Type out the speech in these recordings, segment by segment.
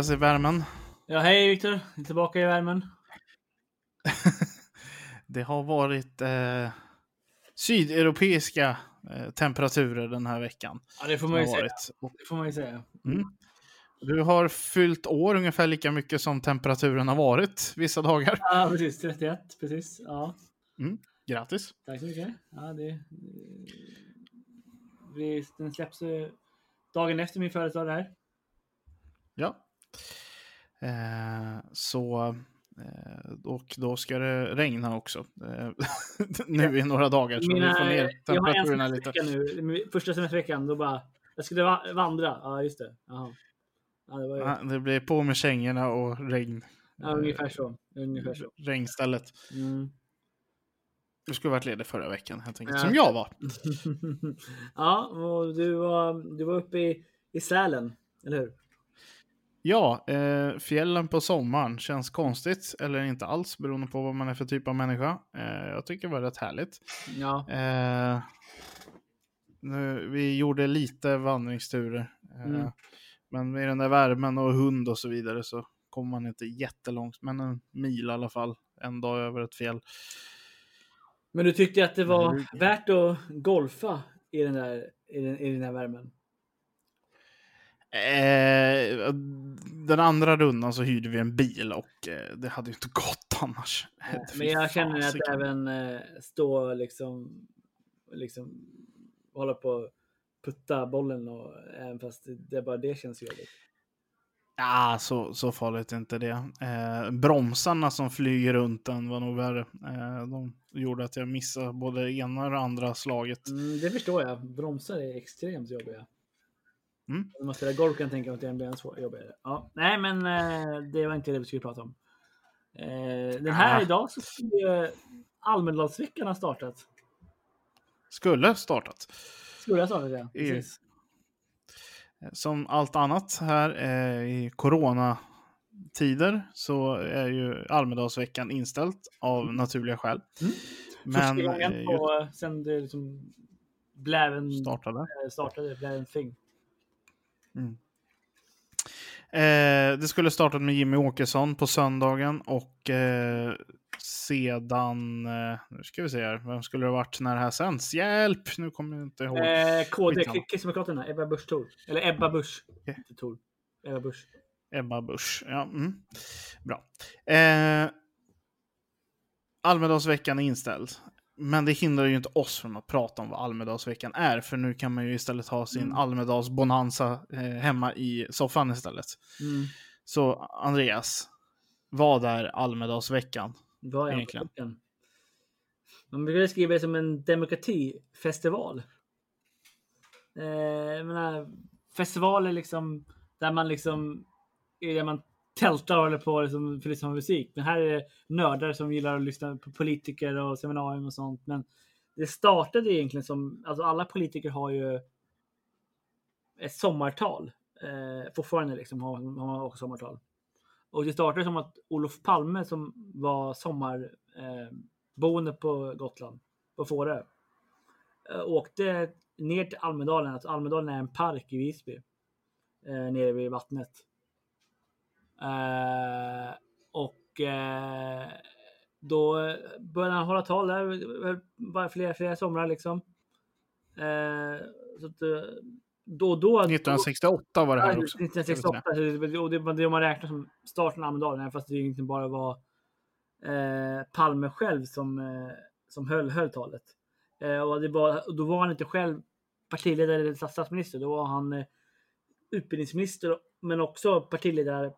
Andreas i värmen. Ja, hej Viktor. Tillbaka i värmen. Det har varit eh, sydeuropeiska eh, temperaturer den här veckan. Ja, det får man ju säga. Det får man ju säga. Du har fyllt år ungefär lika mycket som temperaturen har varit vissa dagar. Ja, precis. 31. Precis. Ja, Grattis! tack så mycket. Ja, det, det, den släpps eh, dagen efter min födelsedag det här. Ja. Eh, så, eh, och då ska det regna också. Eh, nu i några dagar. Så vi får ner temperaturerna lite. nu. Första semesterveckan, då bara... Jag skulle va- vandra. Ja, just det. Jaha. Ja, det ju... Ja, det blir på med kängorna och regn. Ja, ungefär så. Ungefär så. Regnstället. Mm. Du skulle varit ledig förra veckan helt enkelt. Ja. Som jag var. ja, och du var, du var uppe i, i Sälen, eller hur? Ja, eh, fjällen på sommaren känns konstigt. Eller inte alls beroende på vad man är för typ av människa. Eh, jag tycker det var rätt härligt. Ja. Eh, nu, vi gjorde lite vandringsturer. Eh, Mm. Men med den där värmen och hund och så vidare så kommer man inte jättelångt. Men en mil i alla fall. En dag över ett fjäll. Men du tyckte att det var Mm. värt att golfa i den där, i den, i den där värmen? Eh, den andra rundan så hyrde vi en bil och eh, det hade ju inte gått annars. Fy Men jag känner att fasiken. även eh, stå liksom, liksom hålla på och putta bollen och även fast det bara det känns jobbigt. Ja, så, så farligt är inte det. Eh, bromsarna som flyger runt den var nog värre. Eh, de gjorde att jag missade både ena och andra slaget. Mm, det förstår jag. Bromsar är extremt jobbiga. Mm. När man spelar golf kan jag tänka mig att det blir än svår- jobbigare. Ja. Nej, men eh, det var inte det vi skulle prata om. Eh, den här Ah. idag så skulle Almedalsveckan ha startat. Skulle startat. Skulle ha startat ja. Precis. Eh, Som allt annat här i coronatider så är ju Almedalsveckan inställt av naturliga skäl. Mm. Men Första gången på, sen det liksom bläven startade. startade, bläven fing. Eh, det skulle startat med Jimmy Åkesson på söndagen och eh, sedan, eh, nu ska vi se här, vem skulle det varit när det här sänds? Hjälp! Nu kommer jag inte ihåg. Eh, KD. Kristdemokraterna, Ebba Busch Thor. Eller Ebba Busch. Thor. Ebba Busch. Ebba Busch. Ja, mm. Bra. Eh, Almedalsveckan är inställd. Men det hindrar ju inte oss från att prata om vad Almedalsveckan är, för nu kan man ju istället ha sin Mm. Almedalsbonanza eh, hemma i soffan istället. Mm. Så Andreas, vad är Almedalsveckan? Vad är Egentligen. egentligen? Man brukar skriva det som en demokratifestival. Eh, jag menar, festival är liksom där man liksom är där man tältar och håller på liksom, för att lyssna på musik. Men här är det nördar som gillar att lyssna på politiker och seminarium och sånt. Men det startade egentligen som, alltså alla politiker har ju ett sommartal. Eh, fortfarande liksom har, har man också sommartal. Och det startade som att Olof Palme som var sommarboende eh, på Gotland, på Fårö, eh, åkte ner till Almedalen. Alltså Almedalen är en park i Visby. Eh, nere vid vattnet. Eh, och eh, då började han hålla tal där flera, flera somrar liksom. Eh, så att, då och då 1968 var det här också. 1968. så det- Och det det man räknar som starten av Almedalen, fast det egentligen bara var eh, Palme själv som, som höll, höll talet. Och det och då var han inte själv partiledare eller stats- statsminister. Då var han utbildningsminister men också partiledare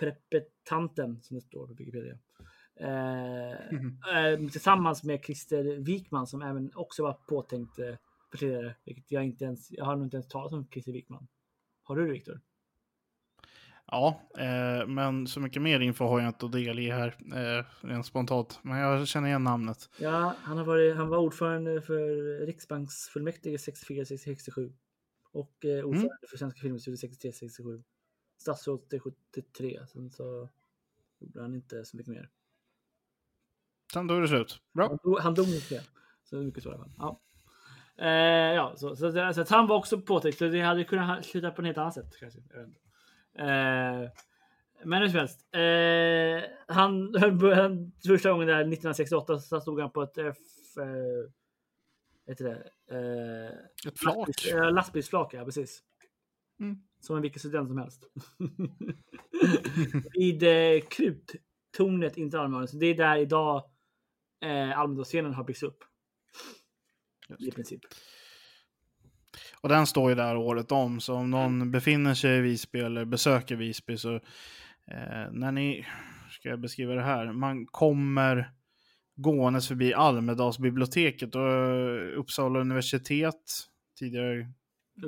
Prepetanten, som det står på Wikipedia. Eh, eh, tillsammans med Christer Wikman som även också var påtänkt eh, partiledare. Vilket jag inte ens, jag har nog inte ens talat om Christer Wikman. Har du det Viktor? Ja, eh, men så mycket mer info har jag inte att delge här, eh, rent spontant. Men jag känner igen namnet. Ja, han, har varit, han var ordförande för Riksbanksfullmäktige 64-67 och eh, ordförande för Svenska Filminstitutet 63-67. Statsråd till 73. Sen så gjorde han inte så mycket mer. Sen då är det slut. Bra. Han dog, han dog 93. Så mycket så i alla fall. Ja. Eh, ja, så, så, så, så han var också påtänkt. Så det hade kunnat sluta på ett helt annat sätt. Kanske. Eh, men hur som helst. Eh, han, han, första gången där 1968 så stod han på ett F... Eh, heter det? Eh, Ett flak. lastbils- eh, lastbilsflak, ja precis. Mm. Som en vilken student som helst. Vid eh, kruttornet inte Almedalen. Så det är där idag eh, Almedalsscenen har byggts upp. Just I princip. Och den står ju där året om, så om någon befinner sig i Visby eller besöker Visby så eh, när ni, ska jag beskriva det här, man kommer gåendes förbi Almedalsbiblioteket och eh, Uppsala universitet, tidigare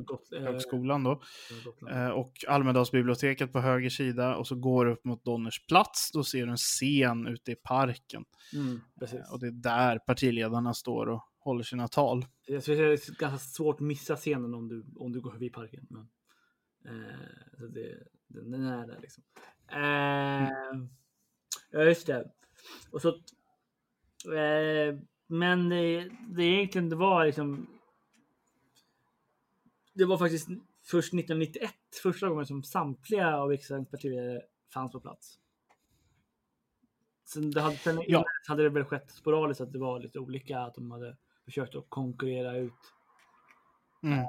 Gott, eh, högskolan då, Gotland. eh, och Almedalsbiblioteket på höger sida och så går du upp mot Donners plats, då ser du en scen ute i parken. Mm. Eh, och det är där partiledarna står och håller sina tal. Jag tror det är ganska svårt att missa scenen om du, om du går förbi parken. Men, eh, så det, den är där liksom. Eh, ja, just det. Och så, eh, men det, det egentligen det var liksom. Det var faktiskt först 1991 första gången som samtliga av riksdagens partiledare fanns på plats. Sen, det hade, sen Ja. hade det väl skett sporadiskt att det var lite olika, att de hade försökt att konkurrera ut Mm.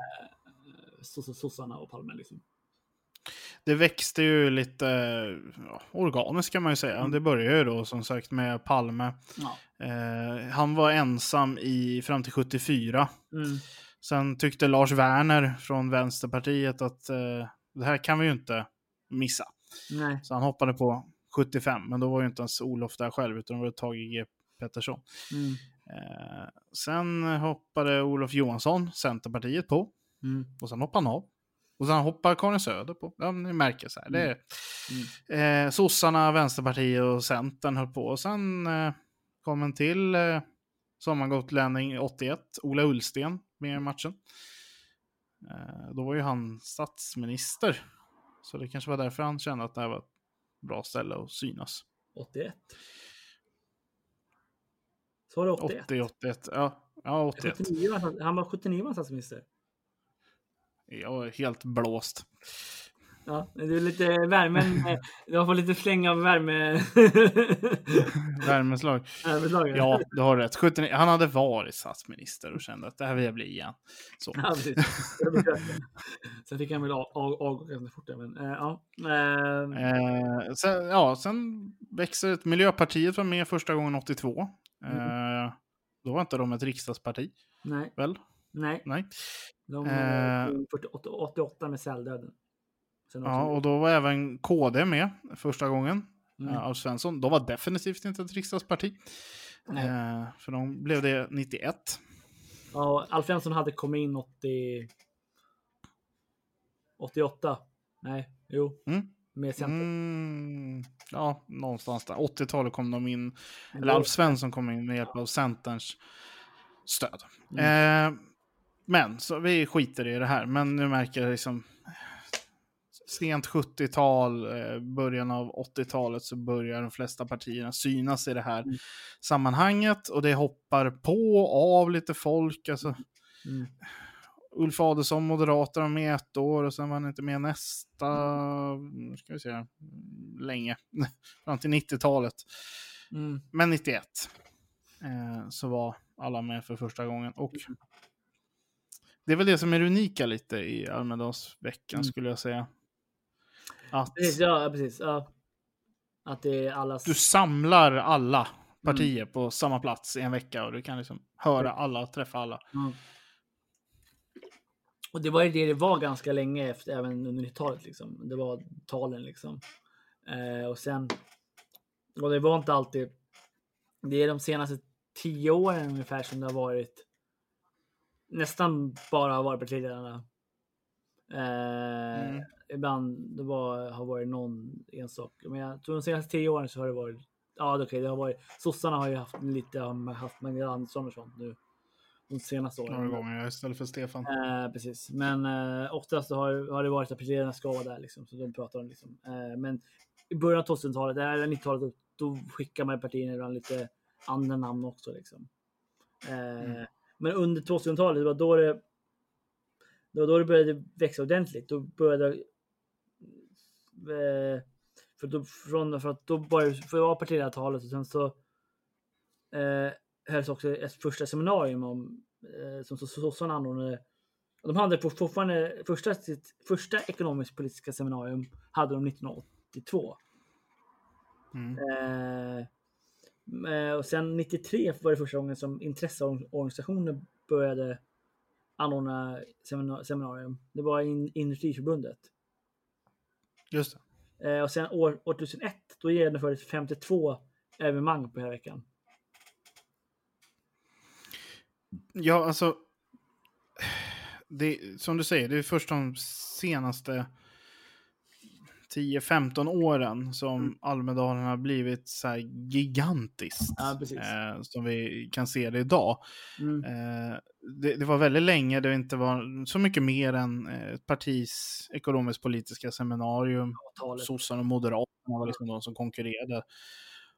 soss- sossarna och Palme. Liksom. Det växte ju lite ja, organiskt kan man ju säga. Mm. Det började ju då som sagt med Palme. Ja. Eh, han var ensam i, fram till 74. Mm. Sen tyckte Lars Werner från Vänsterpartiet att eh, det här kan vi ju inte missa. Nej. Så han hoppade på 75, men då var ju inte ens Olof där själv, utan det var Tage G Pettersson. Mm. Eh, sen hoppade Olof Johansson, Centerpartiet, på. Mm. Och sen hoppade han av. Och sen hoppar Karin Söder på. Ja, ni märker så här. Det är, eh, Sossarna, Vänsterpartiet och Centern höll på. Och sen eh, kom en till eh, sommargotlänning 81, Ola Ullsten, med i matchen. Eh, då var ju han statsminister. Så det kanske var därför han kände att det här var ett bra ställe att synas. 81. Så var det 81. 80, 81. Ja, ja 81. 79 var han, han var 79 var statsminister. Jag var helt blåst. Ja, det är lite värmen. eh, Jag får lite fläng av värme. Värmeslag. Värmeslagen. Ja, du har rätt. 79, han hade varit statsminister och kände att det här vill jag bli igen. Så. Ja. Sen fick han väl av- av- avgå ganska fort. Men, eh, ja. Eh, Eh, sen, ja, sen växer ett Miljöpartiet var med första gången 82. Eh, då var inte de ett riksdagsparti, nej, väl? nej. Nej. De Eh. var 48, 88 med säldöden. Ja, och då var även KD med första gången. Mm. Eh, Alf Svensson. De var definitivt inte ett riksdagsparti. Nej. Eh, för de blev det 91. Ja, Alf Svensson hade kommit in 80... 88. Nej, jo. Mm. Med Centern. Mm, ja, någonstans där. 80-talet kom de in, Men eller Alf Svensson kom in med hjälp av Centerns stöd. Mm. Eh, men, så vi skiter i det här. Men nu märker jag liksom sent 70-tal, eh, början av 80-talet så börjar de flesta partierna synas i det här Mm. sammanhanget och det hoppar på och av lite folk. Alltså, Mm. Ulf Adelsohn, Moderaterna, med ett år och sen var han inte med nästa, ska vi se, länge, fram till 90-talet. Mm. Men 91 eh, så var alla med för första gången. Och det är väl det som är unika lite i Almedalsveckan Mm. skulle jag säga. Att Precis, ja, precis. Ja. Att det är allas... du samlar alla partier på samma plats i en vecka och du kan liksom höra alla, träffa alla. Mm. Och det var ju det det var ganska länge efter, även under 90-talet. Liksom. Det var talen liksom. Eh, och sen, och det var inte alltid, det är de senaste tio åren ungefär som det har varit nästan bara har varit partiledarna. Eh, Mm. Ibland det var, har varit någon enstaka, men jag tror de senaste tio åren så har det varit, ja okej, det har varit, sossarna har ju haft lite, har haft Magdalena Andersson och sånt nu de senaste åren. Några gånger istället för Stefan. Eh, precis, men eh, oftast så har, har det varit att partierna ska vara där liksom, så de pratar om liksom. Eh, men i början av 2000-talet, eller 90-talet, då, då skickar man partierna ibland lite andra namn också liksom. Eh, Mm. Men under 2000-talet, det var då det, det var då det började växa ordentligt. Då började eh, för, då, från, för att då började, för det var partiledartalet och sen så eh, hölls också ett första seminarium om, eh, som sossarna anordnade. De hade på- fortfarande första, sitt första ekonomisk-politiska seminarium hade de 1982. Mm. Eh, eh, och sen 93 var det första gången som intresseorganisationer började anordna semina- seminarium. Det var in, Industriförbundet. Just det. Eh, och sen år, år 2001 då genomfördes 52 evenemang på hela veckan. Ja, alltså. Det, som du säger, det är först de senaste 10-15 åren som Mm. Almedalen har blivit så här gigantiskt. Ja, eh, som vi kan se det idag. Mm. Eh, det, det var väldigt länge det inte var så mycket mer än eh, ett partis ekonomisk-politiska seminarium. Talet. Sossarna och Moderaterna var liksom de som konkurrerade.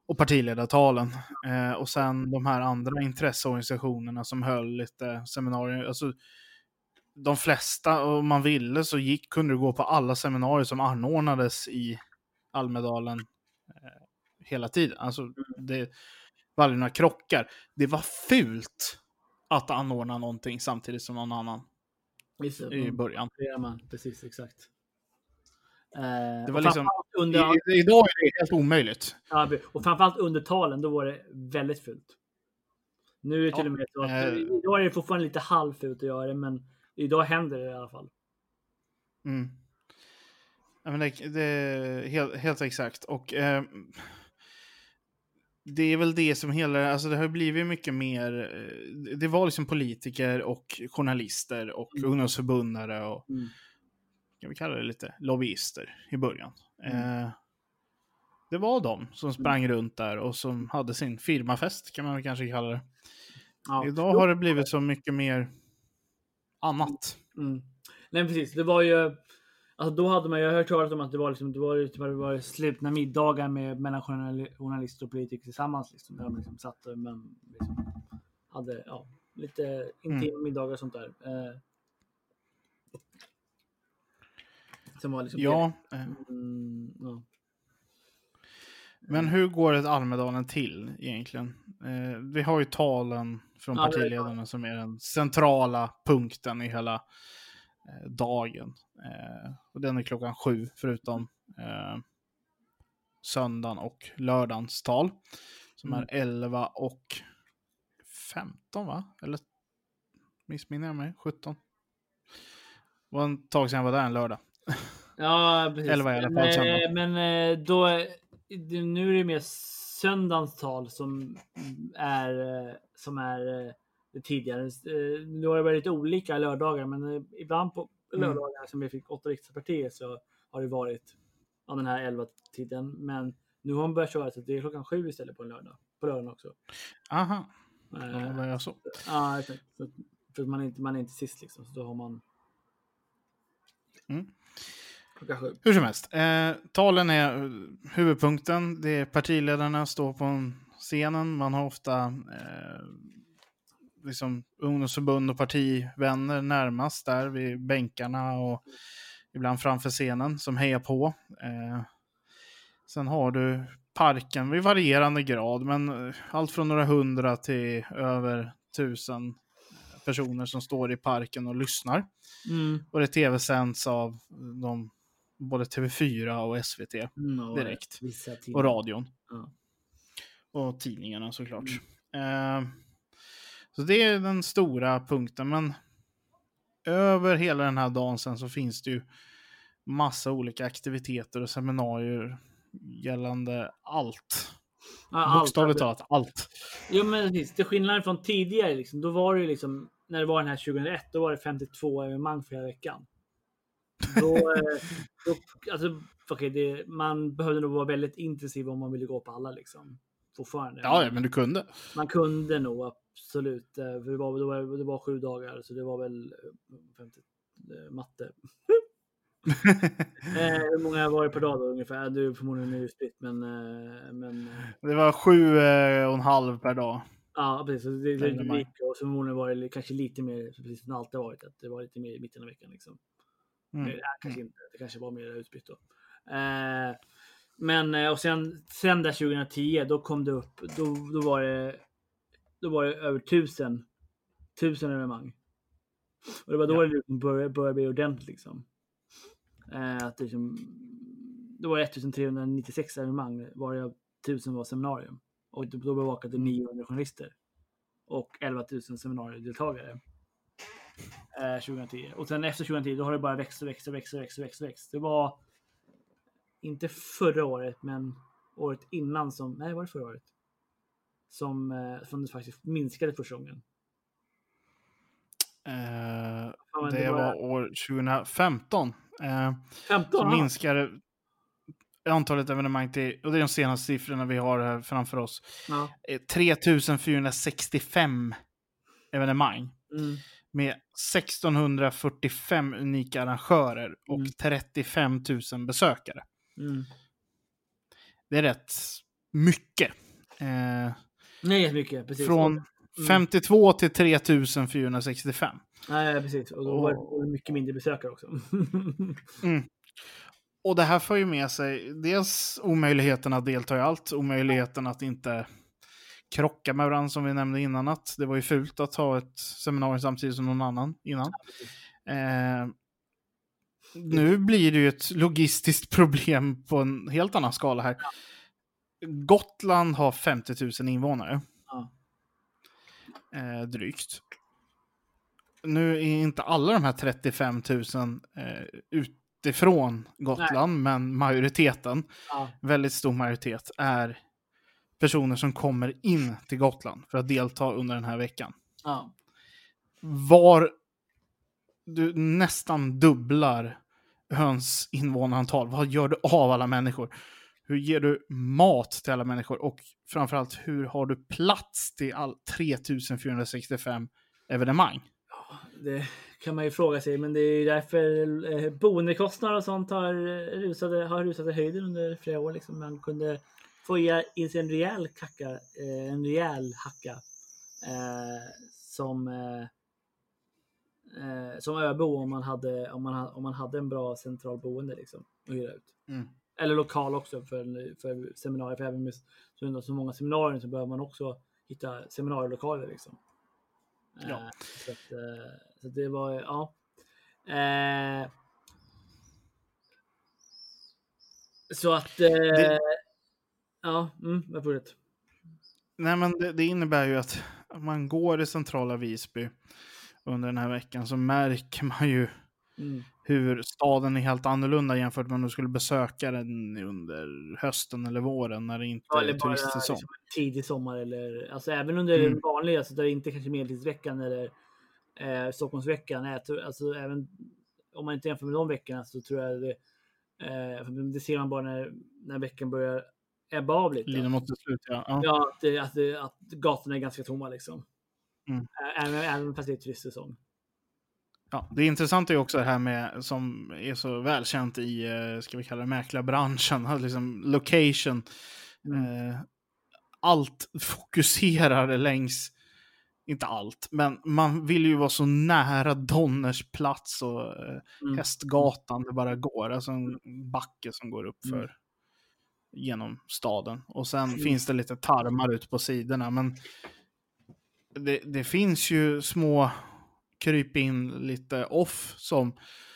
Och partiledartalen. Eh, och sen de här andra intresseorganisationerna som höll lite seminarier. Alltså, de flesta, om man ville, så gick, kunde du gå på alla seminarier som anordnades i Almedalen eh, hela tiden. Alltså, det var aldrig några krockar. Det var fult att anordna någonting samtidigt som någon annan Just i början. Det man. Precis, exakt. Eh, Det var liksom, under, i, idag är det helt omöjligt. ja, och framförallt under talen, då var det väldigt fult. Nu är det till Ja, och med så att eh, idag är det fortfarande lite halvfult att göra det, men idag händer det i alla fall. Mm. Ja, men det, det helt, helt exakt. Och eh, det är väl det som hela, alltså det har blivit mycket mer, eh, det var liksom politiker och journalister och Mm. ungdomsförbundare och, Mm. kan vi kalla det lite, lobbyister i början. Mm. Eh, det var de som sprang runt där och som hade sin firmafest kan man kanske kalla det. Ja. Idag har det blivit så mycket mer annat. Mm. Nej precis, det var ju Alltså då hade man ju hört talas om att det var liksom, det var, typ, det var slutna middagar med mellan journal- journalister och politiker tillsammans. Liksom, där de liksom satt man liksom, hade ja, lite intima middagar och sånt där. Eh, som var liksom Ja, eh, Mm, ja. Men hur går ett Almedalen till egentligen? Eh, vi har ju talen från partiledarna som är den centrala punkten i hela dagen. Eh, och den är klockan sju förutom eh, söndagen och lördagens tal. Som Mm. är 11 och 15 va? Eller missminner jag mig? 17? Det var ett tag sedan jag var där en lördag. Ja, precis. Elva i alla fall, söndag. eh, men eh, då, nu är det mer söndagens tal som är, eh, som är eh, tidigare. Eh, Nu har det varit lite olika lördagar, men eh, ibland på Mm. lördagar som vi fick åtta riksdagspartier så har det varit ja, den här elva tiden. Men nu har man börjat köra så att det är klockan sju istället på en lördag. På lördagen också. Aha, Eh, ja, vad jag så. Ja, exakt. För, för man är inte, man är inte sist liksom. Så då har man Mm. Hur som helst, eh, talen är huvudpunkten. Det är partiledarna står på scenen. Man har ofta eh, liksom ungdomsförbund och partivänner närmast där vid bänkarna och ibland framför scenen som hejar på. Eh, sen har du parken vid varierande grad, men eh, allt från några hundra till över tusen personer som står i parken och lyssnar. Mm. Och det tv-sänds av de, både TV4 och SVT Mm, Direkt. Och radion. Ja. Och tidningarna såklart. Mm. Eh, så det är den stora punkten. Men över hela den här dagen sen så finns det ju massa olika aktiviteter och seminarier gällande allt. Ja, allt. Bokstavligt talat allt. Jo men precis, till skillnad från tidigare liksom, då var det ju liksom, när det var den här 2001, då var det 52 evenemang förra veckan. Då, eh, då, alltså, okay, det, man behövde nog vara väldigt intensiv om man ville gå på alla liksom. Fortfarande. Ja, men du kunde. Man kunde nog absolut. eh, För det, var, det, var, det var sju dagar, så det var väl eh, 50, eh, matte. Eh, hur många var det per dag då ungefär? Du är förmodligen nu spritt, men, eh, men eh, Det var sju eh, och en halv per dag. Ja, precis. Så det, det, det, och så förmodligen var det kanske lite mer, precis som det alltid varit, att det var lite mer i mitten av veckan. Liksom. Mm. Nej, kanske inte. Det kanske var mer utspritt då. Eh, men eh, och sen, sen där 2010, då kom det upp, då, då var det då var det över tusen, tusen evenemang. Och det var då Ja. det liksom började, började bli ordentligt liksom. Eh, att det liksom, då var det 1396 evenemang, varav 1000 var seminarium. Och då då bevakade 900 journalister. Och 11 000 seminariedeltagare. Eh, 2010. Och sen efter 2010 då har det bara växt och växt och växt och växt och växt. och växt. Det var inte förra året, men året innan som, nej var det förra året? Som, eh, som det faktiskt minskade första gången. Eh, Ja, men det var år 2015. Eh, 15 så minskade antalet evenemang till, och det är de senaste siffrorna vi har här framför oss, ja. eh, 3465 evenemang Mm. med 1645 unika arrangörer och Mm. 35 000 besökare. Mm. Det är rätt mycket. Eh, Nej, jättemycket. Precis. från Mm. 52 till 3465. Nej, precis. Och då var det- mycket mindre besökare också. Och det här för ju med sig dels omöjligheten att delta i allt, omöjligheten att inte krocka med varandra som vi nämnde innan. Att det var ju fult att ha ett seminarium samtidigt som någon annan innan. Eh, nu blir det ju ett logistiskt problem på en helt annan skala här. Gotland har 50 000 invånare. Ja. Eh, drygt. Nu är inte alla de här 35 000 eh, utifrån Gotland, men majoriteten, Ja. väldigt stor majoritet, är personer som kommer in till Gotland för att delta under den här veckan. Ja. Var du nästan dubblar öns invånarantal, vad gör du av alla människor? Hur ger du mat till alla människor? Och framförallt, hur har du plats till all 3465 evenemang? Det kan man ju fråga sig, men det är ju därför eh, boendekostnader och sånt har rusat, har rusat i höjden under flera år. Liksom. Man kunde få i sig en rejäl kacka, eh, en rejäl hacka eh, som eh, eh, som öbo om man hade om man, om man hade en bra central boende liksom att hyra ut. Mm. Eller lokal också för, för seminarier. För även med så, så många seminarier så behöver man också hitta seminarielokaler liksom. Ja. Eh, så, att, eh, så det var, ja. Eh, så att, eh, Det- ja, mm, fortsätter. Nej, men det, det innebär ju att man går i centrala Visby under den här veckan så märker man ju Mm. hur staden är helt annorlunda jämfört med om du skulle besöka den under hösten eller våren när det inte Ja, är eller bara turistsäsong. liksom, tidig sommar eller alltså även under Mm. den vanliga, alltså där det inte kanske medeltidsveckan eller eh, Stockholmsveckan. är Alltså även om man inte jämför med de veckorna så tror jag det, eh, det ser man bara när, när veckan börjar ebba av lite. Lider mot slut, ja. ja. Ja, att, att, att gatorna är ganska tomma liksom. Mm. Även, även fast det är turistsäsong. Ja, det intressanta är också det här med, som är så välkänt i, eh, ska vi kalla det mäklarbranschen, liksom location. Mm. Eh, allt fokuserar längs, inte allt, men man vill ju vara så nära Donners plats och eh, Mm. Hästgatan det bara går. Alltså en backe som går upp för Mm. genom staden. Och sen Mm. finns det lite tarmar ute på sidorna, men det, det finns ju små kryp in lite off som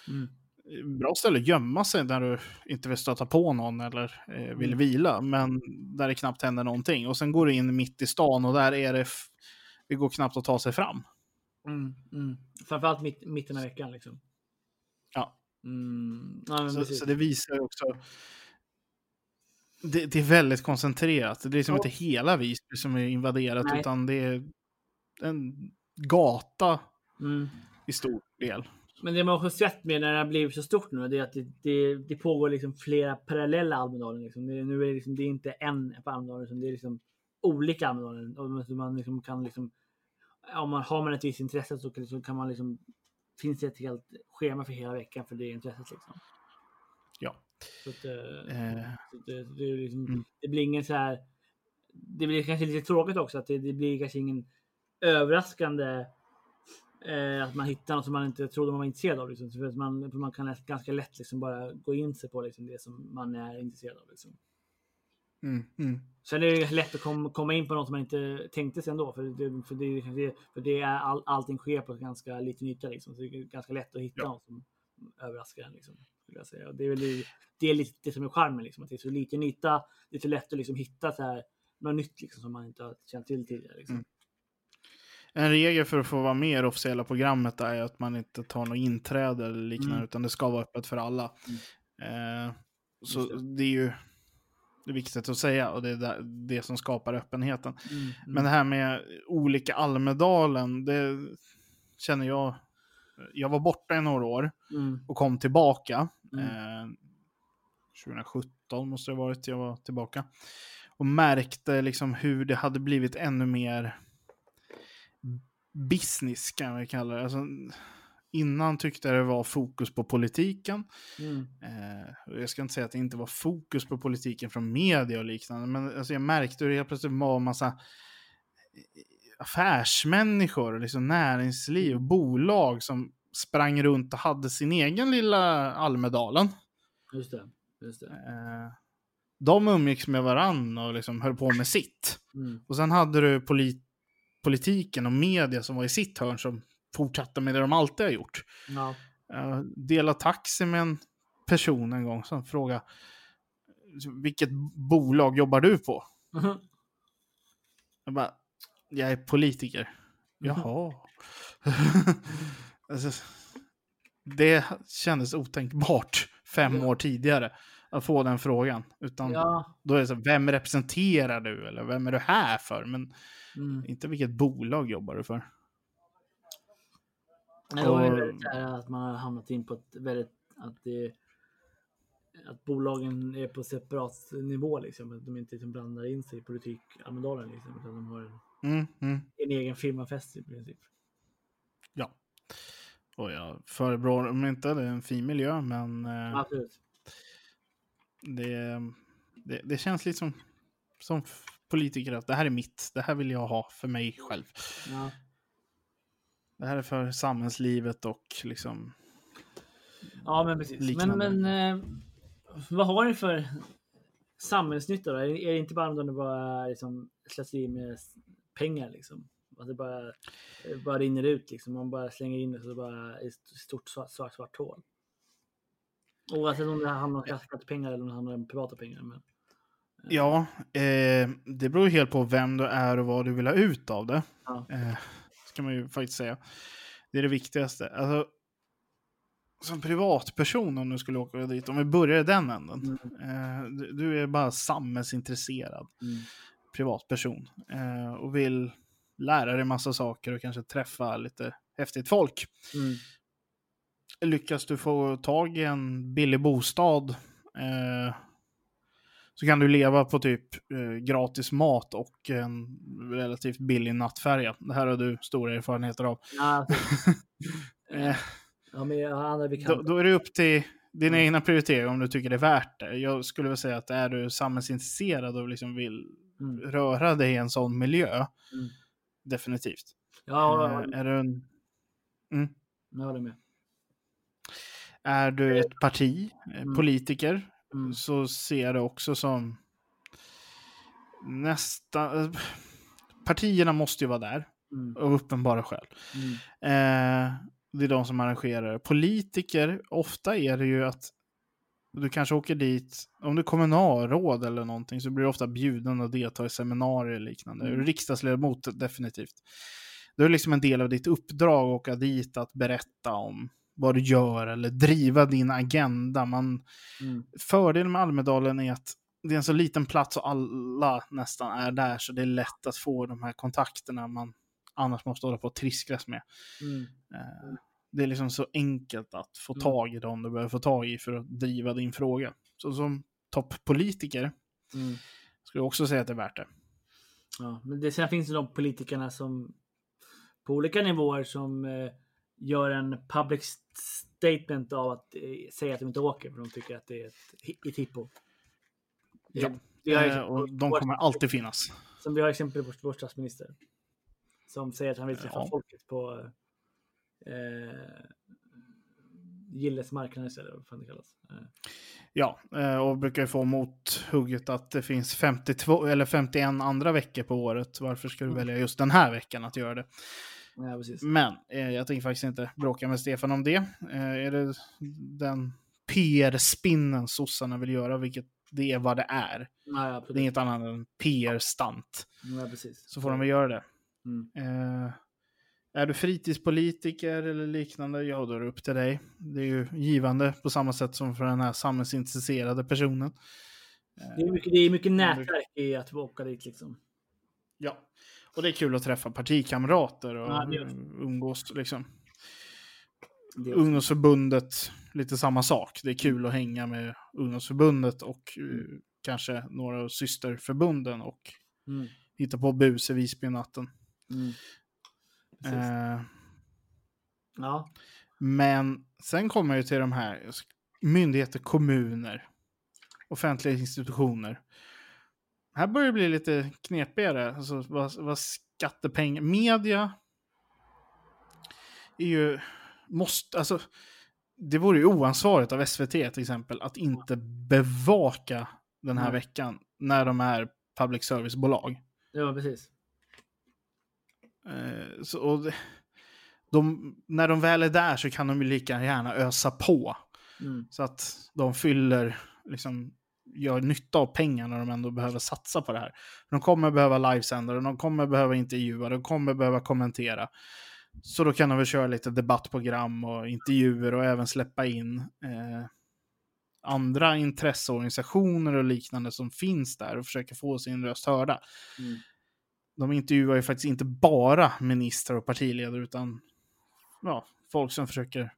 Mm. bra ställe att gömma sig när du inte vill stöta på någon eller eh, vill Mm. vila, men där det knappt händer någonting. Och sen går du in mitt i stan och där är det, det går knappt att ta sig fram. Mm. Mm. Framförallt mitt, mitten av veckan liksom. Ja. Mm. Ja, Så, så det visar också det, det är väldigt koncentrerat. Det är liksom Ja. inte hela Visby som är invaderat, Nej. utan det är en gata Mm. i stor del. Men det man också sett med när det har blivit så stort nu, det är att det, det, det pågår liksom flera parallella Almedalen. Liksom. Det, nu är det, liksom, det är inte en på Almedalen, utan det är liksom olika Almedalen. Och man- liksom kan liksom, om man har man ett visst intresse så kan, så kan man liksom, finns det ett helt schema för hela veckan för det intresset. Liksom. Ja. Så att, eh, Eh, så det, det, är liksom, Mm. det blir ingen så här. Det blir kanske lite tråkigt också att det, det blir kanske ingen överraskande eh, att man hittar något som man inte trodde man var intresserad av. Liksom. För att man, för man kan ganska lätt liksom bara gå in sig på liksom, det som man är intresserad av. Liksom. mm, mm. Sen är det lätt att kom, komma in på något som man inte tänkte sig ändå. För det, för det, för det, för det är all, allting sker på ganska liten yta. Liksom. Så det är ganska lätt att hitta Ja. något som överraskar en. Liksom, skulle jag säga. Och det är väl det, det är lite det som är charmen. Liksom, att det är så liten yta. Det är så lätt att liksom, hitta så här, något nytt liksom, som man inte har känt till tidigare. Liksom. Mm. En regel för att få vara med i det officiella programmet är att man inte tar något inträde eller liknande, Mm. utan det ska vara öppet för alla. Eh, så det. det. är ju det är viktigt att säga och det är det som skapar öppenheten. Mm, mm. Men det här med olika Almedalen, det känner jag. Jag var borta i några år mm, och kom tillbaka. Mm. Eh, 2017 måste det ha varit jag var tillbaka. Och märkte liksom hur det hade blivit ännu mer business kan vi kalla det. Alltså, innan tyckte jag det var fokus på politiken. mm, Eh, jag ska inte säga att det inte var fokus på politiken från media och liknande, men alltså jag märkte hur det helt plötsligt var en massa affärsmänniskor, och liksom näringsliv och bolag som sprang runt och hade sin egen lilla Almedalen. just det. Just det. Eh, de umgicks med varann och liksom höll på med sitt. Mm, Och sen hade du polit politiken och media som var i sitt hörn som fortsatte med det de alltid har gjort. ja. Jag delade taxi med en person en gång som frågade vilket bolag jobbar du på? Jag bara, jag är politiker. Jaha. alltså, det kändes otänkbart fem år tidigare att få den frågan. Utan ja. då är det så, vem representerar du? Eller vem är du här för? Men Mm. inte vilket bolag jobbar du för. Nej, då är det så här att man har hamnat in på ett väldigt, att det att bolagen är på separat nivå liksom. Att de inte liksom blandar in sig i politik Almedalen liksom. Utan de har en, Mm, mm. en egen firmafest i princip. Ja. Och jag förebrår om inte det är en fin miljö, men eh, Absolut. Det, det, det känns lite som, som politiker att det här är mitt, det här vill jag ha för mig själv. Ja. Det här är för samhällslivet och liksom... ja, men precis. Men, Liknande. men eh, vad har ni för samhällsnytta då? Är det inte bara om det bara liksom slöseri med pengar liksom? Att det bara, bara rinner ut liksom. Man bara slänger in det så bara i ett stort svart, svart, svart hål. Oavsett om det handlar om skattepengar eller om det handlar om privata pengar. Men, Ja, eh, det beror helt på vem du är och vad du vill ha ut av det. Ja. Eh, ska man ju faktiskt säga. Det är det viktigaste. Alltså, som privatperson om du skulle åka dit, om vi börjar i den änden. Eh, du, du är bara samhällsintresserad. mm, privatperson eh, och vill lära dig massa saker och kanske träffa lite häftigt folk. mm, Lyckas du få tag i en billig bostad eh, så kan du leva på typ eh, gratis mat och en relativt billig nattfärja. Det här har du stora erfarenheter av. ja, Eh, ja, men jag har andra då, bekanta. då är det upp till dina egna prioriteringar om du tycker det är värt det. Jag skulle väl säga att är du samhällsintresserad och liksom vill Mm. röra dig i en sån miljö, Mm. definitivt. Ja, Eh, är du en jag håller med. Är du ett parti, eh, Mm. politiker, Mm. så ser jag det också som nästa... eh, Partierna måste ju vara där, Mm. av uppenbara skäl. Mm. Eh, det är de som arrangerar. Politiker, ofta är det ju att du kanske åker dit, om du är kommunalråd eller någonting så blir du ofta bjuden att delta i seminarier och liknande. Mm. Riksdagsledamot, definitivt. Det är liksom en del av ditt uppdrag att åka dit att berätta om vad du gör eller driva din agenda. Man, Mm. fördelen med Almedalen är att det är en så liten plats och alla nästan är där så det är lätt att få de här kontakterna man annars måste hålla på och triskas med. Mm. Eh, det är liksom så enkelt att få Mm. tag i dem du behöver få tag i för att driva din fråga. Så som toppolitiker Mm. skulle jag också säga att det är värt det. Ja, men det, sen finns det de politikerna som på olika nivåer som eh, gör en public statement av att eh, säga att de inte åker för de tycker att det är ett, ett hippo. Ja. Eh, och de kommer alltid finnas. Som vi har exempel på vår statsminister. Som säger att han vill träffa Ja. folket på eh, Gilles marknad istället. Vad fan det kallas. Eh, Ja, eh, och brukar ju få mot hugget att det finns 52 eller 51 andra veckor på året. Varför ska du Mm. välja just den här veckan att göra det? Ja. Men eh, jag tänker faktiskt inte bråka med Stefan om det. Eh, är det den PR-spinnen sossarna vill göra, vilket det är vad det är. Ja, Det är inget annat än PR-stant. Precis. Så får de väl göra det. Mm. Eh, är du fritidspolitiker eller liknande, ja då är det upp till dig. Det är ju givande på samma sätt som för den här samhällsintresserade personen. Det är mycket, det är mycket nätverk i att åka dit liksom. Ja, och det är kul att träffa partikamrater och Ja, umgås liksom. Ungdomsförbundet, lite samma sak. Det är kul att hänga med ungdomsförbundet och eh, Mm. kanske några av systerförbunden och Mm. hitta på bus i Visbynatten. Mm. Eh, Ja. men sen kommer jag till de här myndigheter, kommuner, offentliga institutioner. Här börjar det bli lite knepigare. Alltså, vad, vad skattepengar... Media är ju... Måste, alltså, det vore ju oansvarigt av SVT till exempel att inte bevaka den här Mm. veckan när de är public service-bolag. ja, precis. Eh, så, och de, när de väl är där så kan de ju lika gärna ösa på. Mm. Så att de fyller, liksom, gör nytta av pengarna när de ändå behöver satsa på det här. De kommer behöva livesändare, de kommer behöva intervjua, de kommer behöva kommentera. Så då kan de väl köra lite debattprogram och intervjuer och även släppa in eh, andra intresseorganisationer och liknande som finns där och försöka få sin röst hörda. Mm. De intervjuar ju faktiskt inte bara ministrar och partiledare utan ja, folk som försöker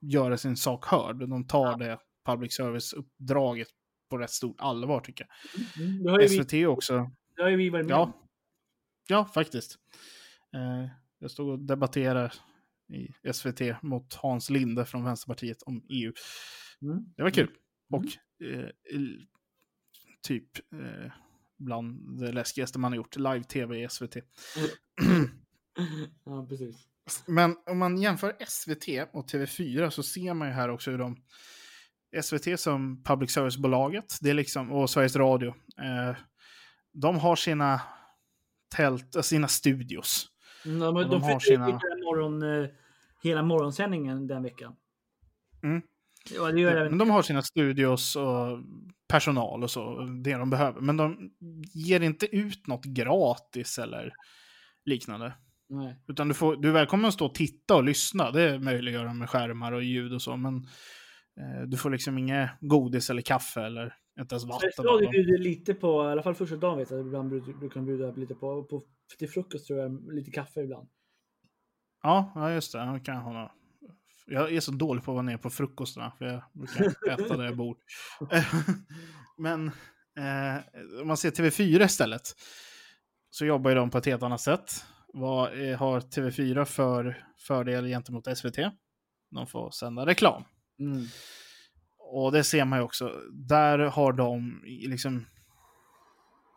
göra sin sak hörd. De tar det public service-uppdraget på rätt stort allvar tycker Mm. Det har ju jag. vi, SVT också. det har ju vi varit med. Ja, ja faktiskt. Eh, jag stod och debatterade i SVT mot Hans Linde från Vänsterpartiet om EU. Mm. Det var kul. Mm. Och eh, typ eh, bland det läskigaste man har gjort, live-tv i SVT. ja, precis. Men om man jämför SVT och TV4 så ser man ju här också hur de... SVT som public service-bolaget, det är liksom, och Sveriges Radio, eh, de har sina tält, eh, sina studios. Mm, de, de, de har sina- morgon, eh, hela morgonsändningen den veckan. Mm. Ja, det gör även... men de har sina studios och personal och så, det de behöver. Men de ger inte ut något gratis eller liknande. Nej. Utan du, får, du är välkommen att stå och titta och lyssna. Det möjliggör de med skärmar och ljud och så. Men du får liksom inget godis eller kaffe eller inte ens Sveriges vatten. dem. bjuder lite på, i alla fall första dagen vet jag, ibland brukar de bjuda lite på, på, till frukost tror jag, lite kaffe ibland. Ja, ja, just det. Jag, kan något. jag är så dålig på att vara nere på frukostarna. För jag brukar äta där jag bor. Men eh, om man ser TV4 istället. Så jobbar ju de på ett helt annat sätt. Vad eh, har TV4 för fördel gentemot SVT? De får sända reklam. Mm. Och det ser man ju också. Där har de liksom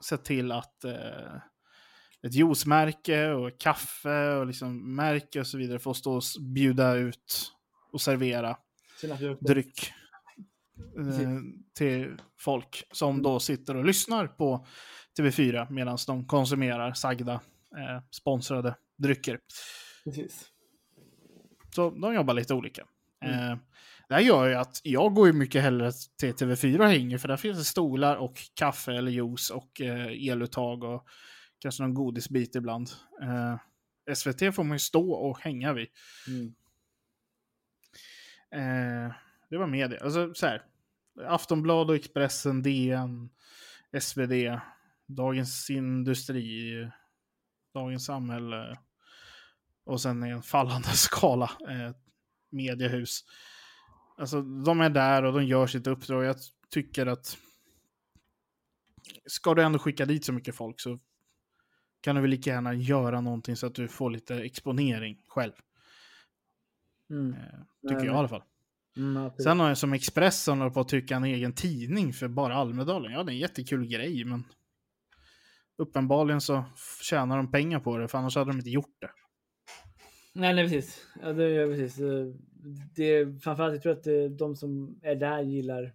sett till att eh, ett juicemärke och kaffe och liksom märke och så vidare får stå och bjuda ut och servera dryck eh, till folk som då sitter och lyssnar på TV4 medan de konsumerar sagda eh, sponsrade drycker. Precis. Så de jobbar lite olika. Mm. Eh, det här gör ju att jag går ju mycket hellre till TV4 och hänger, för där finns det stolar och kaffe eller juice och eh, eluttag och kanske någon godisbit ibland. Eh, SVT får man ju stå och hänga vid. Mm. Eh, det var media. Alltså, så här. Aftonbladet, Expressen, DN, SvD, Dagens Industri, Dagens Samhälle och sen i en fallande skala eh, mediehus. Alltså de är där och de gör sitt uppdrag. Jag tycker att ska du ändå skicka dit så mycket folk så kan du väl lika gärna göra någonting så att du får lite exponering själv. Mm. Eh, tycker jag i alla fall. Mm. Sen har jag som Expressen håller på att trycka en egen tidning för bara Almedalen. Ja, det är en jättekul grej, men uppenbarligen så tjänar de pengar på det, för annars hade de inte gjort det. Nej, nej precis. Ja, det är precis. Eh, Det, framförallt, jag tror att det, de som är där gillar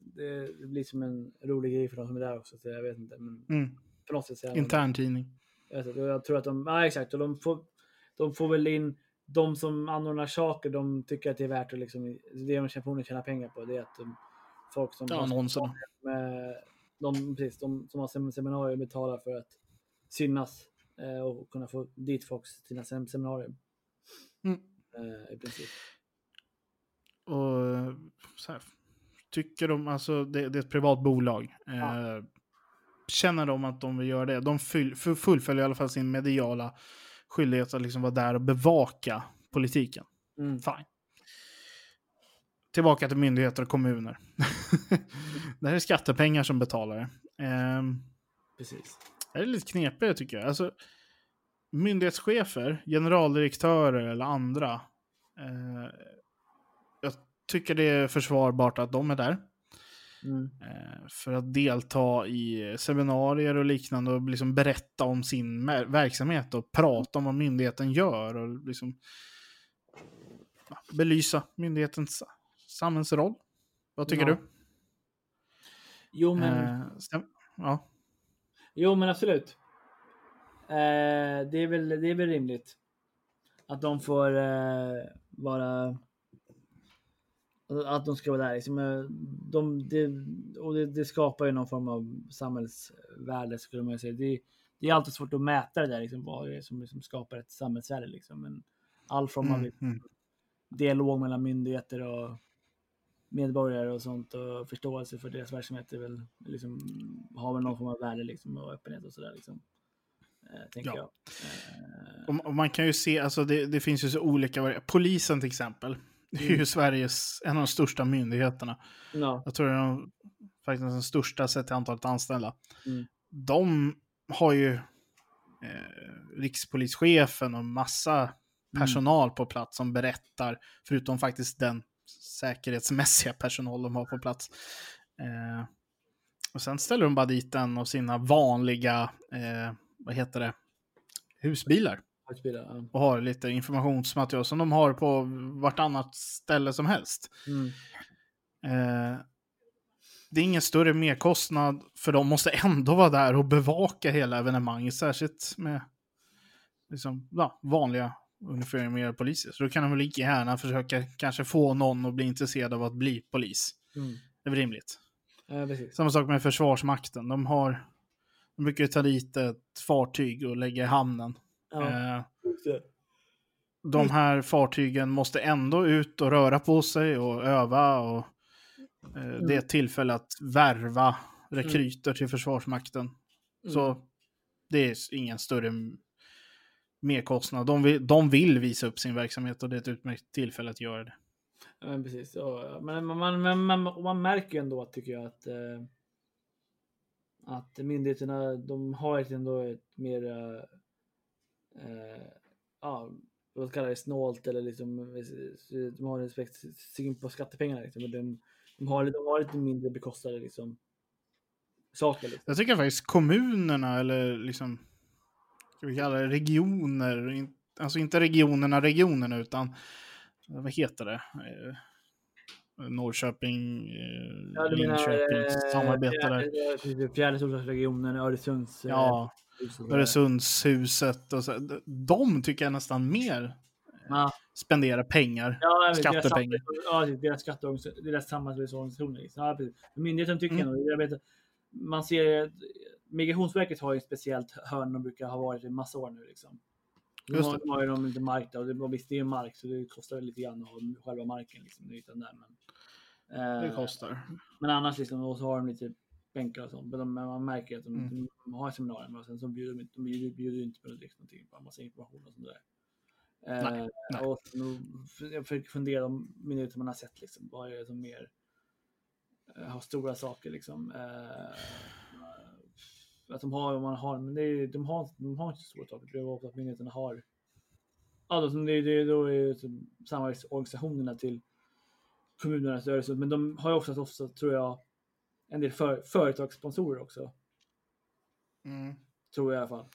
det, det blir som en rolig grej för de som är där också. Så jag vet inte. Men Mm. på något sätt så Intern tidning. Jag, jag tror att de, ja exakt, och de får, de får väl in de som anordnar saker, de tycker att det är värt att liksom, det de förmodligen tjänar pengar på, det är att de, folk som Ja, annonserna. med, de, precis, de som har sem- seminarier betalar för att synas eh, och kunna få dit folk till sina sem- seminarier. Mm. Eh, I princip. Och så här, tycker de, alltså det, det är ett privat bolag. Eh, känner de att de vill göra det, de full, fu- fullföljer i alla fall sin mediala skyldighet att liksom vara där och bevaka politiken. Mm. Fine. Tillbaka till myndigheter och kommuner. det här är skattepengar som betalar det. Ehm, Precis. det är lite knepigt tycker jag. Alltså, myndighetschefer, generaldirektörer eller andra. Eh, jag tycker det är försvarbart att de är där. Mm. Eh, för att delta i seminarier och liknande och liksom berätta om sin verksamhet och prata om vad myndigheten gör och liksom ja, belysa myndighetens samhällsroll. Vad tycker Ja. du? Jo men, Eh, ja. jo, men absolut. Eh, det, är väl, det är väl rimligt. Att de får eh, vara att de ska vara där. Liksom, eh, de, det, och det, det skapar ju någon form av samhällsvärde skulle man säga. Det, det är alltid svårt att mäta det där, liksom, vad det är som liksom skapar ett samhällsvärde. Liksom. Men all form av Mm, mm. dialog mellan myndigheter och medborgare och sånt och förståelse för deras verksamhet är väl, liksom, har väl någon form av värde liksom, och öppenhet och sådär. Liksom. Eh, Ja. Eh, Och, och man kan ju se, alltså det, det finns ju så olika vari- Polisen till exempel. Det är ju Mm. Sveriges, en av de största myndigheterna. ja. Jag tror det är de, faktiskt den största sett till antalet anställda. Mm. De har ju eh, rikspolischefen och massa personal på plats som berättar, förutom faktiskt den säkerhetsmässiga personal de har på plats. Eh, och sen ställer de bara dit en av sina vanliga, eh, vad heter det, husbilar Arbetsbilar, ja. och har lite informationsmaterial som de har på vartannat ställe som helst. Mm. Eh, det är ingen större merkostnad för de måste ändå vara där och bevaka hela evenemanget, särskilt med liksom, ja, vanliga uniformerade poliser. Så då kan de väl lika gärna försöka kanske få någon att bli intresserad av att bli polis. Mm. Det är väl rimligt. Ja. Samma sak med Försvarsmakten. De har de brukar ju ta dit ett fartyg och lägga i hamnen. Ja, Eh, de här fartygen måste ändå ut och röra på sig och öva. Och, eh, Det är ett tillfälle att värva rekryter till Försvarsmakten. Så Mm. det är ingen större merkostnad. De vill, de vill visa upp sin verksamhet och det är ett utmärkt tillfälle att göra det. Ja, men precis. Ja, men man, man, man, man märker ju ändå, tycker jag, att, eh, att myndigheterna de har ett ändå ett mer, eh, eh ja, vad kallar det, snålt eller liksom, de har respekt syn på skattepengarna. Liksom. och De, de, har, de har lite mindre bekostade liksom, saker. Liksom. Jag tycker faktiskt kommunerna eller liksom, ska vi kalla det regioner, alltså inte regionerna regionerna utan vad heter det? Eh, Eh, Norrköping, eh, Ja, du menar, Linköping, eh, samarbete där. fjärde- fjärde- storstadsregionen, Öresunds... eh, Ja, och. Öresundshuset och så. De- tycker jag nästan mer Ja. spenderar pengar. Ja, vet, Skattepengar. Deras, ja, deras skatteorganisationer, deras samarbetsorganisationer. Liksom. Ja, precis. Myndigheten tycker Mm. jag vet, man ser Migrationsverket har ju ett speciellt hörn de brukar ha varit i massa år nu. Liksom. Just har, det. har ju de inte mark och det, visst det är ju mark så det kostar lite grann att ha själva marken liksom, ytan där. Men, Det Eh, kostar. men annars liksom, och så har de lite bänkar och sånt. Men, man märker att de, Mm. de har seminarier och sen så bjuder de, inte- de bjuder, bjuder inte på liksom, någonting, bara massa information och sånt där. Nej, Eh, nej. Och så- jag försöker fundera om minuter man har sett liksom, vad är det som mer eh, har stora saker liksom. Eh, att de har, man har, men det är, de, har, de har inte så stora. Det är ofta att myndigheterna har då, det, det, då är det som samarbetsorganisationerna till kommunernas rörelse. Men de har ju också ofta, tror jag, en del för, företagssponsorer också. Mm. Tror jag i alla fall.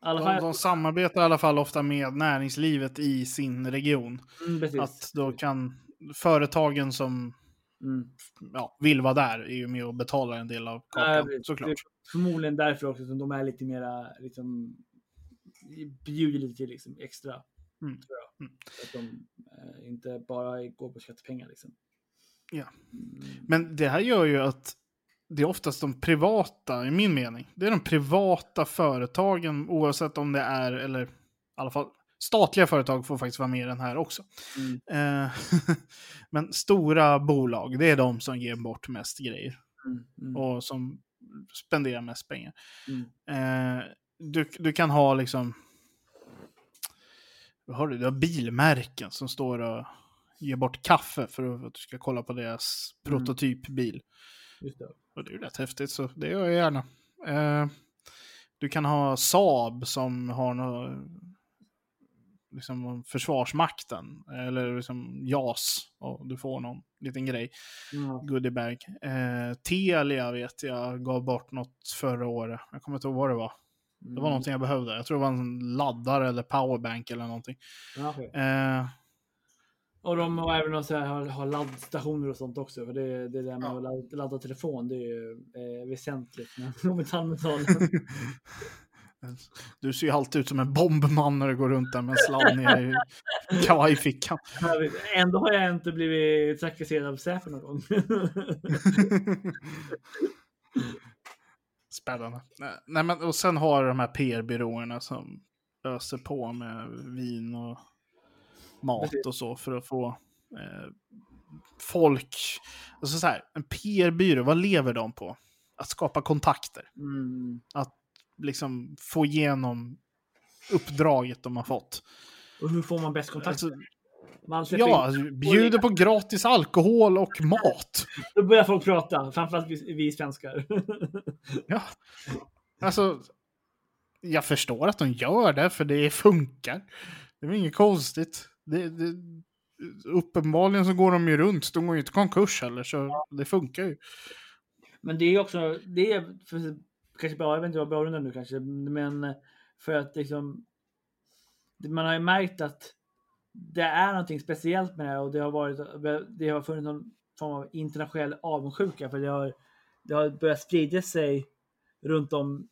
Alla De, fall de samarbetar i alla fall ofta med näringslivet i sin region. mm. Att då kan företagen som. Ja, vill vara där är ju med och betalar en del av kakan, precis. såklart. Förmodligen därför också som de är lite mera liksom bjuder lite till liksom extra. Mm. Tror jag. Mm. Att de eh, inte bara går på skattepengar liksom. Ja. Mm. Men det här gör ju att det är oftast de privata, i min mening, det är de privata företagen, oavsett om det är, eller i alla fall statliga företag får faktiskt vara med i den här också. Mm. Eh, Men stora bolag, det är de som ger bort mest grejer Mm. Mm. och som spenderar mest pengar. Mm. Eh, du, du kan ha liksom... Vad har du? Du har bilmärken som står och ger bort kaffe för att du ska kolla på deras Mm. prototypbil. Just det. Och det är ju rätt häftigt, så det gör jag gärna. Eh, du kan ha Saab som har något, liksom försvarsmakten, eller liksom JAS, och du får någon liten grej, Ja. goodiebag. Eh, Telia vet jag gav bort något förra året, jag kommer inte ihåg vad det var. Det var Mm. någonting jag behövde, jag tror det var en laddare eller powerbank eller någonting. Eh, Och de har även så här, har, har laddstationer och sånt också. För det, det där med Ja. att ladda, ladda telefon, det är ju eh, väsentligt. Med. du ser ju alltid ut som en bombman när du går runt där med en sladd ner i kavajfickan. Ändå har jag inte blivit trakasserad av Säpo någon gång. Spännande. Nej, men, och sen har de här PR-byråerna som öser på med vin och mat och så för att få eh, folk... Alltså så här, en PR-byrå, vad lever de på? Att skapa kontakter. Mm. Liksom få igenom uppdraget de har fått. Och hur får man bäst kontakt? Alltså, ja, in- alltså, bjuder på gratis alkohol och mat. Då börjar folk prata, framförallt vi, vi svenskar. Ja. Alltså, jag förstår att de gör det, för det funkar. Det är inget konstigt. Det, det, uppenbarligen så går de ju runt. De går ju inte konkurs heller, så det funkar ju. Men det är också, det är kanske bra, jag vet inte vad bra nu kanske, men för att liksom man har ju märkt att det är någonting speciellt med det här och det har varit, det har funnits någon form av internationell avundsjuka för det har, det har börjat sprida sig runt om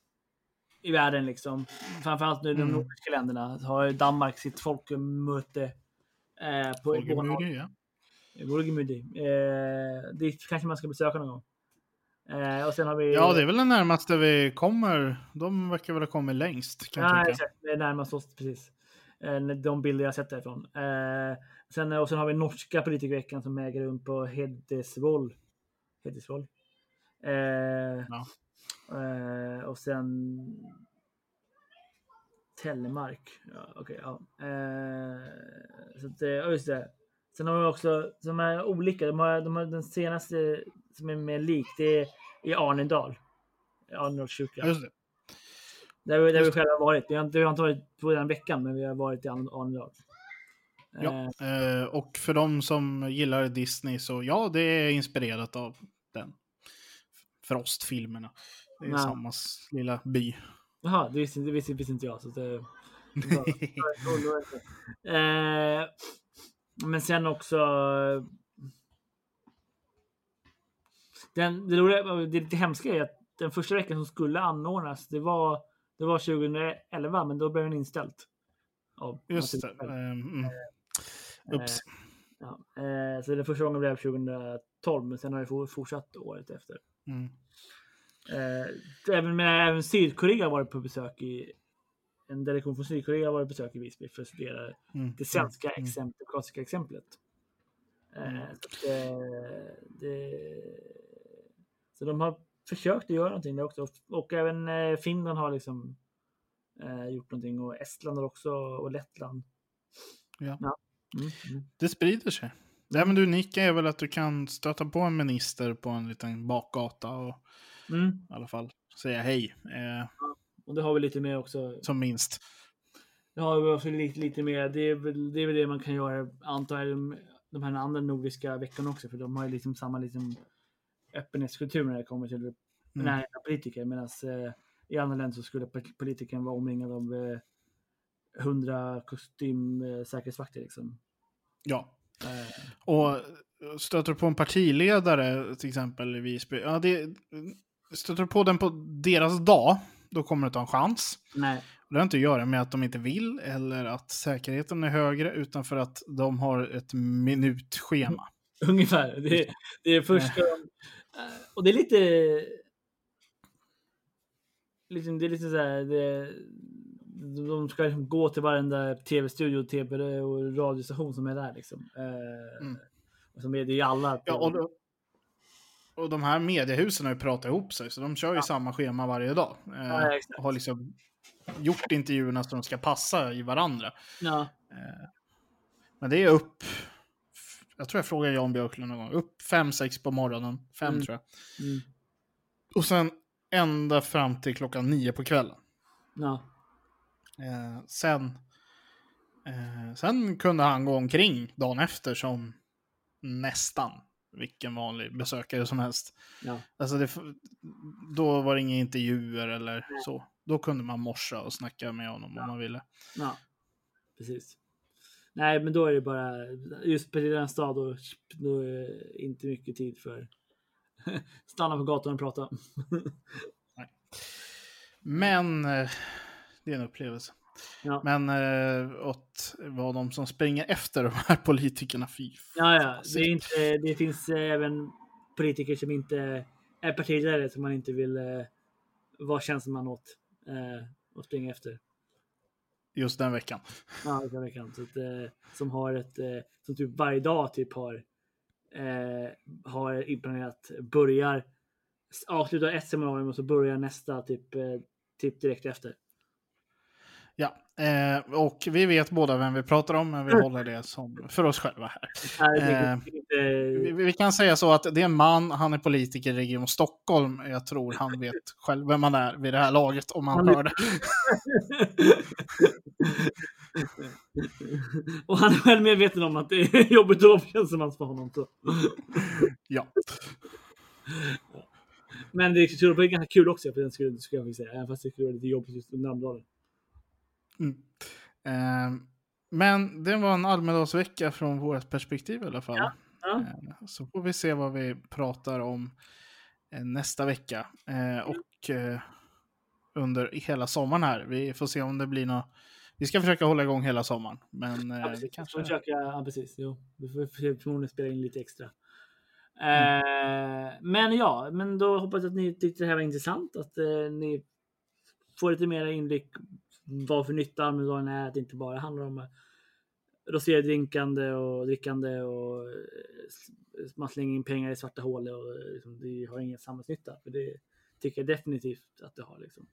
i världen liksom. Framförallt nu i de Mm. nordiska länderna har Danmark sitt folkmöte eh, på i Bornholm. Folkmordet, ja. Vårgemudi. Eh, det kanske man ska besöka någon gång. Eh, och sen har vi... ja, det är väl det närmaste vi kommer. De verkar väl ha kommit längst, kan tycka. exakt. Det är närmast oss precis. Eh, de bilder jag sett därifrån. Eh, sen, och sen har vi norska politikerveckan som äger rum på Hedesvoll. Hedesvoll. Eh, Ja. eh, och sen Telemark. Ja, okej, ja. Eh, så att, ja, just det. Sen har vi också, som är olika, de har, de har den senaste som är mer lik, det är i Arnedal. Arnedals kyrka. Just det. Där, har vi- där har vi själva varit. Vi har vi har inte varit på den veckan, men vi har varit i Arn- Arnedal. Ja. Eh, Eh, och för de som gillar Disney så ja, det är inspirerat av den. Frostfilmerna. Det är Ja. samma lilla by. Jaha, det visste, det visste, visste inte jag. Så det, eh, men sen också... Den, det, roliga, det lite hemska är att den första veckan som skulle anordnas, det var, det var 2011, men då blev den inställd. Av Just det. naturliga skäl. Eh, mm. Ups. Ja, eh, så den första gången blev 2012, men sen har det for- fortsatt året efter. Mm. Eh, även, men även Sydkorea har varit på besök i en delegation från Sydkorea har varit på besök i Visby för att studera Mm. det svenska Mm. exempel, demokratiska exemplet. Eh, Mm. att, eh, det, så de har försökt att göra någonting där också. Och även eh, Finland har liksom eh, gjort någonting och Estland har också och Lettland. Ja. Mm, mm. Det sprider sig. Det men unika är väl att du kan stöta på en minister på en liten bakgata och Mm. i alla fall säga hej, eh, Och det har vi lite mer också. som minst. Det har vi också lite, lite mer. Det är, väl, det är väl det man kan göra, antar jag, de här andra nordiska veckorna också. För de har ju liksom samma liksom öppenhetskultur när det kommer till Mm. av politiker. Medan eh, i andra länder så skulle po- politikern vara omringad av eh, 100 kostym eh, säkerhetsvakter. Liksom. Ja. Eh, Och stöter på en partiledare till exempel i Visby, ja, det, stöter på den på deras dag, då kommer du ha en chans. nej, Det har inte att göra med att de inte vill eller att säkerheten är högre, utan för att de har ett minutschema. ungefär. Det, det är första... eh, och det är lite... Liksom, det är lite så här... Det, de ska liksom gå till varenda tv-studio, tv och radiostation som är där. Liksom. Eh, Mm. och som är, det ju alla. Ja, och, då- och de här mediehusen har ju pratat ihop sig, så de kör ju samma schema varje dag. Eh, Ja, och har liksom gjort intervjuerna så de ska passa i varandra. ja, Eh, men det är upp, jag tror jag frågade Jan Björklund någon gång, upp 5-6 på morgonen, 5 Mm. tror jag. mm, Och sen ända fram till klockan 9 på kvällen. ja, Eh, sen, eh, sen kunde han gå omkring dagen efter som nästan vilken vanlig besökare som helst. ja. Alltså det, då var det inga intervjuer eller så. Då kunde man morsa och snacka med honom om man ville. Ja, precis. Nej, men då är det bara just på den stad då, då är det inte mycket tid för stanna på gatan och prata. Men eh, det är en upplevelse. Ja. Men eh, åt vad de som springer efter de här politikerna, fy Ja, ja. Det, är inte, det finns eh, även politiker som inte är partiledare som man inte vill eh, vara tjänsteman åt eh, och springa efter just den veckan. Ja, den veckan. Så att, eh, som har ett, eh, som typ varje dag typ har, eh, har inplanerat, börjar, avslutar ett seminarium och så börjar nästa typ, eh, typ direkt efter. Ja, eh, och vi vet båda vem vi pratar om, men vi håller det som för oss själva här. Eh, Vi, vi kan säga så att det är en man, han är politiker i Region Stockholm. Jag tror han vet själv vem man är vid det här laget om han hör det. och han är själv medveten om att det är jobbigt att vara tjänsteman för honom. Så. Ja. Men det är, ganska kul också för den skulle, skulle jag säga. Även fast det skulle vara lite jobbigt just namndagen. Mm. Eh, men det var en Almedalsvecka från vårt perspektiv i alla fall. Ja, ja. Eh, så får vi se vad vi pratar om eh, nästa vecka. Eh, och eh, under hela sommaren här. Vi får se om det blir något. Vi ska försöka hålla igång hela sommaren. Men eh, Ja, det precis. kanske... Får försöka, ja, precis. Jo. Vi får får förmodligen spela in lite extra. Mm. Eh, men ja, men då hoppas jag att ni tyckte det här var intressant. Att eh, ni får lite mer inblick vad för nytta Almedalen är. Att det inte bara handlar om eh, rosédrinkande och drickande och eh, man slänger in pengar i svarta hål och eh, liksom, det har ingen samhällsnytta. För det tycker jag definitivt att det har. Liksom.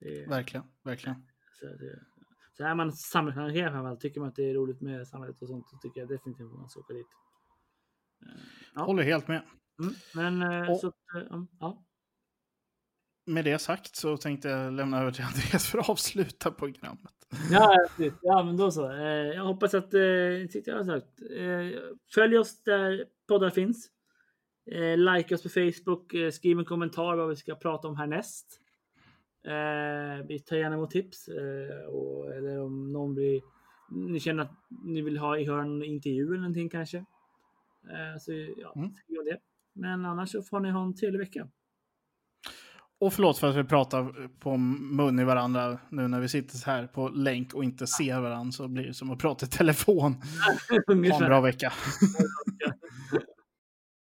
Det, Verkligen, verkligen. så, det, så är man samhällsengagerad framförallt, tycker man att det är roligt med samhället och sånt, så tycker jag definitivt att man ska åka dit. Ja. Håller helt med. Mm, men Och- så ja. Med det sagt så tänkte jag lämna över till Andreas för att avsluta programmet. Ja, precis. ja, men då så. Eh, jag hoppas att eh, tyckte jag har sagt. Eh, följ oss där poddar finns. Like oss på Facebook. Skriv en kommentar vad vi ska prata om härnäst. Vi tar gärna emot tips. Eller om någon blir, ni känner att ni vill ha höra en intervju eller någonting kanske. Så ja, Mm. skriv det. Men annars så får ni ha en trevlig vecka. Och förlåt för att vi pratar på mun i varandra nu när vi sitter så här på länk och inte ser varandra så blir det som att prata i telefon. Ha en bra vecka.